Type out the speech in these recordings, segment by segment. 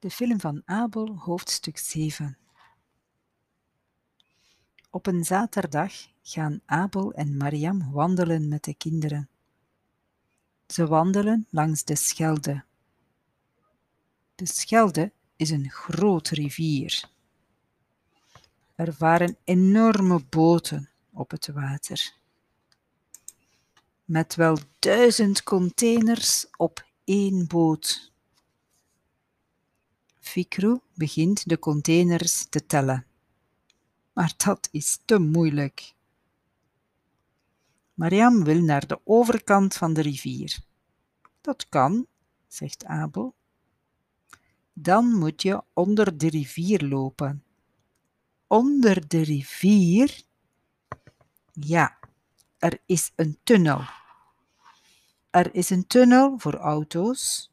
De film van Abel, hoofdstuk 7. Op een zaterdag gaan Abel en Mariam wandelen met de kinderen. Ze wandelen langs de Schelde. De Schelde is een grote rivier. Er varen enorme boten op het water. Met wel duizend containers op één boot. Fikru begint de containers te tellen. Maar dat is te moeilijk. Mariam wil naar de overkant van de rivier. Dat kan, zegt Abel. Dan moet je onder de rivier lopen. Onder de rivier? Ja, er is een tunnel. Er is een tunnel voor auto's,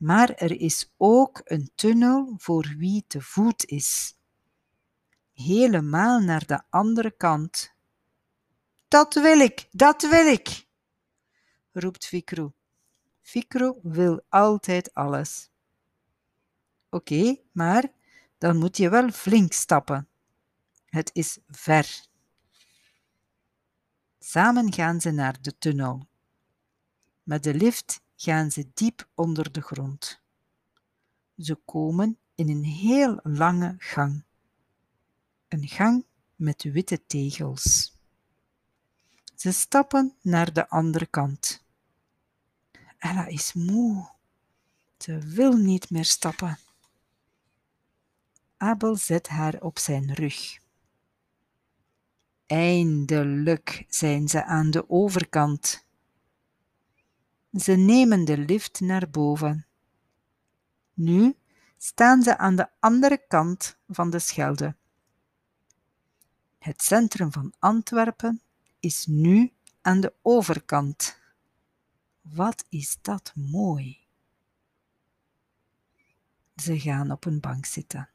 maar er is ook een tunnel voor wie te voet is. Helemaal naar de andere kant. Dat wil ik, dat wil ik, roept Fikru. Fikru wil altijd alles. Oké, maar dan moet je wel flink stappen. Het is ver. Samen gaan ze naar de tunnel. Met de lift gaan ze diep onder de grond. Ze komen in een heel lange gang. Een gang met witte tegels. Ze stappen naar de andere kant. Ella is moe. Ze wil niet meer stappen. Abel zet haar op zijn rug. Eindelijk zijn ze aan de overkant. Ze nemen de lift naar boven. Nu staan ze aan de andere kant van de Schelde. Het centrum van Antwerpen is nu aan de overkant. Wat is dat mooi! Ze gaan op een bank zitten.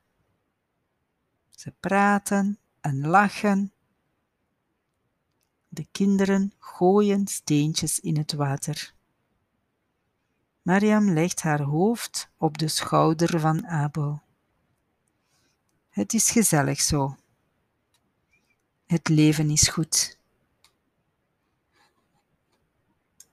Ze praten en lachen. De kinderen gooien steentjes in het water. Mariam legt haar hoofd op de schouder van Abel. Het is gezellig zo. Het leven is goed.